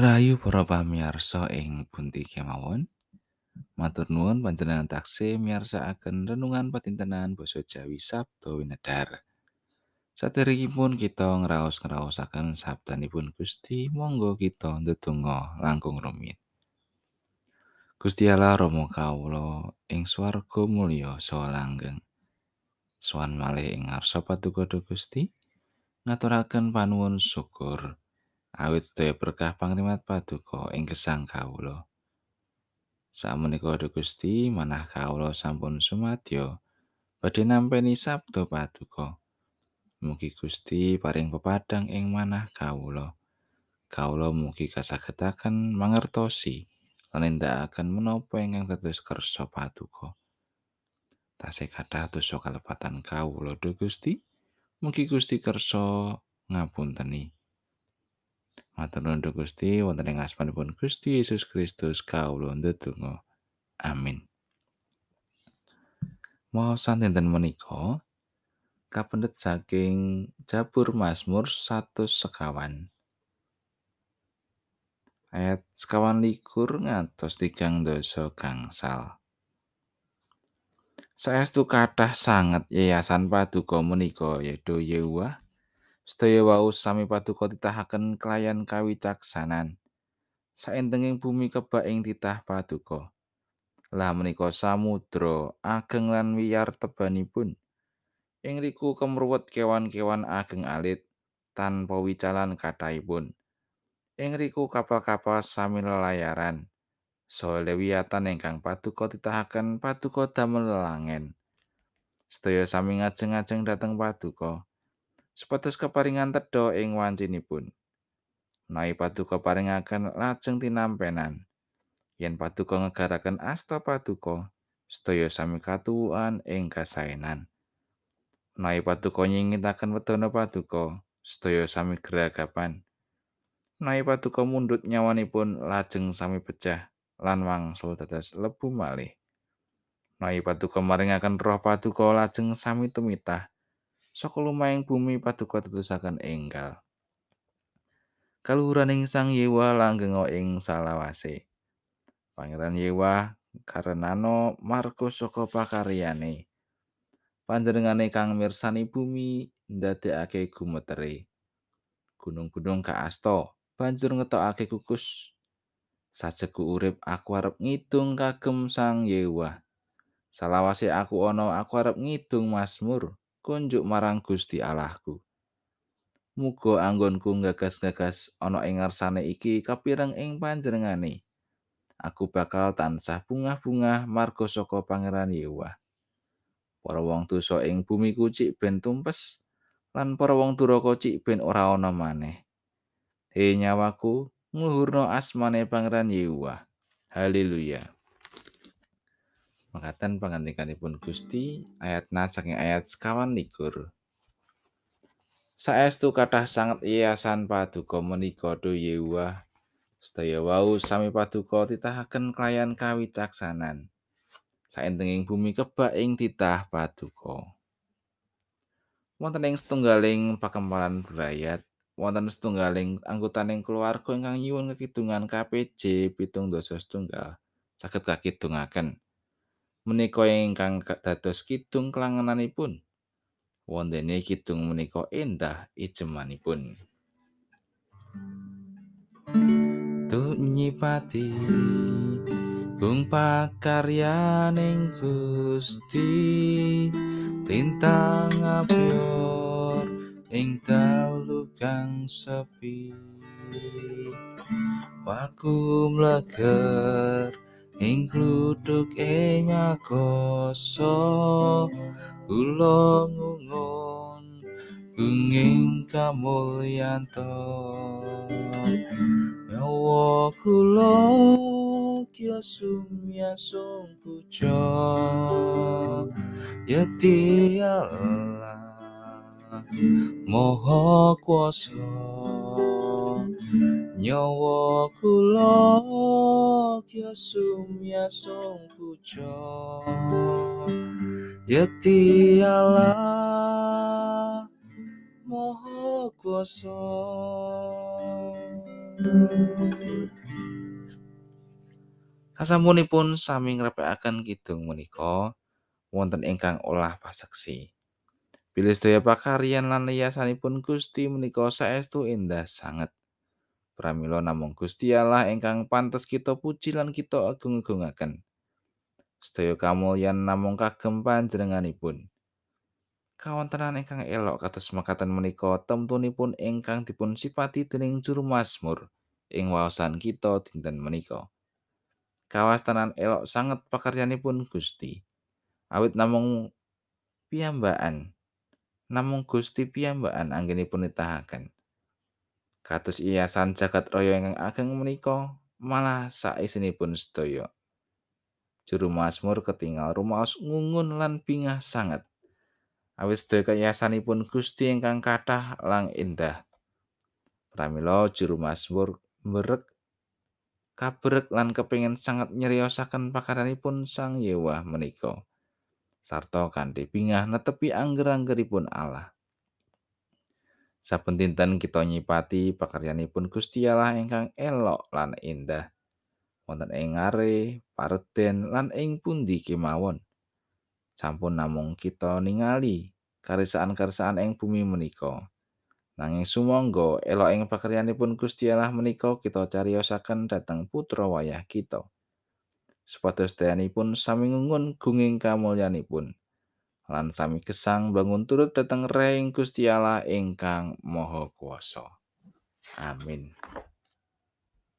Rayu para pamirsa ing pundi kemawon. Matur nuwun panjenengan taksih miyarsakaken renungan patintenan basa Jawi Sabdo Winedar. Saderengipun kita ngraos-ngraosaken sabdanipun Gusti, monggo kita ndedonga langkung rumit. Gusti Allah Rama kawula ing swarga mulya saha langgeng. Suwan malih ing ngarsa paduka Gusti, ngaturaken panuwun syukur. Awit sedaya berkah pangrimat paduka ing gesang kawula. Sameneika Gusti manah kawula sampun sumadyo badhe nampi sabda paduka. Mugi Gusti paring pepadang ing manah kawula. Kawula mugi kasagetaken mangertosi lan nindakaken menapa ingkang dados kersa paduka. Tasih kathah dosa kalepatan kawula Gusti. Mugi Gusti kersa ngapunteni. Matur nuwun Gusti wonten ing asmanipun Gusti Yesus Kristus kawula ndedonga. Amin. Maosan dinten menika kapendet saking Jabur Mazmur 100 sekawan. Ayat sekawan likur ngantos tigang dosa gangsal. Saestu kathah sanget yayasan paduka menika yaitu Yehuwa Sedaya wau sami paduka titahaken kelayan kawicaksanan. Saentenging bumi kebak ing titah paduka. Lah menika samudra ageng lan wiyar tebanipun. Ing riku kemruwet kewan-kewan ageng alit tanpa wicalan kathahipun. Ing riku kapal-kapal sami lelayaran. Soal lewiatan ingkang paduka titahaken paduka damel lelangen. Sedaya sami ngajeng-ajeng dhateng paduka. Supados keparingan tedha ing wancinipun. Nai paduka paringaken lajeng tinampenan. Yen paduka ngegaraken asta paduka, sedaya sami katuwuan ing kasaenan. Nai paduka nyingitaken wedana paduka, sedaya sami geragapan. Nai paduka mundut nyawanipun lajeng sami pecah lan wangsul dados lebu malih. Nai paduka maringaken roh paduka lajeng sami tumitah. Saka lumahing bumi paduka tetusaken enggal. Kaluhuraning Sang Yewa langgeng ing salawase. Pangeran Yewa karenano marga saka pakaryane. Panjenengane kang mirsani bumi ndadekake gumetere. Gunung-gunung kaasta banjur ngetokake kukus. Sajeku urip aku arep ngidung kagem Sang Yewa. Salawase aku ana aku arep ngidung Mazmur. Kunjuk marang Gusti Allahku. Muga anggonku gagas-gagas ana ing ngarsane iki kapireng ing panjenengane. Aku bakal tansah bungah-bungah marga saka Pangeran Yewa. Para wong dosa ing bumi kucik ben tumpes lan para wong duraka cik ben ora ana maneh. He nyawaku, ngluhurno asmane Pangeran Yewa. Haleluya. Makaten pangandikanipun Gusti ayat saking ayat sekawan likur. Saestu kathah sanget yayasan paduka menika do Yehuwa. Sedaya wau sami paduka titahaken kelayan kawicaksanan. Saentenging bumi kebak ing titah paduka. Wonten ing setunggaling pakemparan berayat, wonten setunggaling anggotaning keluarga ingkang nyuwun kekidungan KPJ pitung dosa setunggal. Saged kakidungaken. Menika ingkang dados kidung kelangenanipun. Wondene kidung menika endah ijemanipun. Tu nyipati Bung pakaryaning Gusti Lintang apior ing dalu kang sepi Waku mleger ing kluduk ing akoso kula ngungun bunging kamulyanto nyawa kula kya sumya sung puja yati Allah moho kuasa nyawa kula kya sumya sung puja yati Allah moho kuasa Sasampunipun sami ngrepekaken kidung menika wonten ingkang olah paseksi. Bilih sedaya pakaryan lan yasanipun Gusti menika saestu endah sanget. Pramila namung Gusti Allah ingkang pantes kita puji lan kita agung-agungaken. Sedaya kamulyan namung kagem panjenenganipun. Kawontenan ingkang elok kados makaten menika temtunipun ingkang dipun sipati dening juru Mazmur ing waosan kita dinten menika. Kawastanan elok sanget pakaryanipun Gusti. Awit namung piyambakan namung Gusti piyambakan anggenipun nitahaken. Kados iasan jagat raya ingkang ageng menika malah saisinipun sedaya. Juru Mazmur ketingal rumaos ngungun lan bingah sanget. Awis sedaya kayasanipun Gusti ingkang kathah lang endah. Pramila juru Mazmur merek kabrek lan kepingin sanget nyeriosaken pakaryanipun Sang Yewah menika. Sarta kanthi bingah netepi angger-anggeripun Allah. Saben dinten kita nyipati pakaryanipun Gusti Allah ingkang elok lan endah. Wonten ing ngare, pareden lan ing pundi kemawon. Sampun namung kita ningali karisaan-karisaan ing bumi menika. Nanging sumangga elok ing pakaryanipun Gusti Allah menika kita cariyosaken dhateng putra wayah kita. Supados dayanipun sami ngungun gunging kamulyanipun. Lan sami gesang bangun turut dhateng Reng Gusti Allah ingkang Maha Kuwasa. Amin.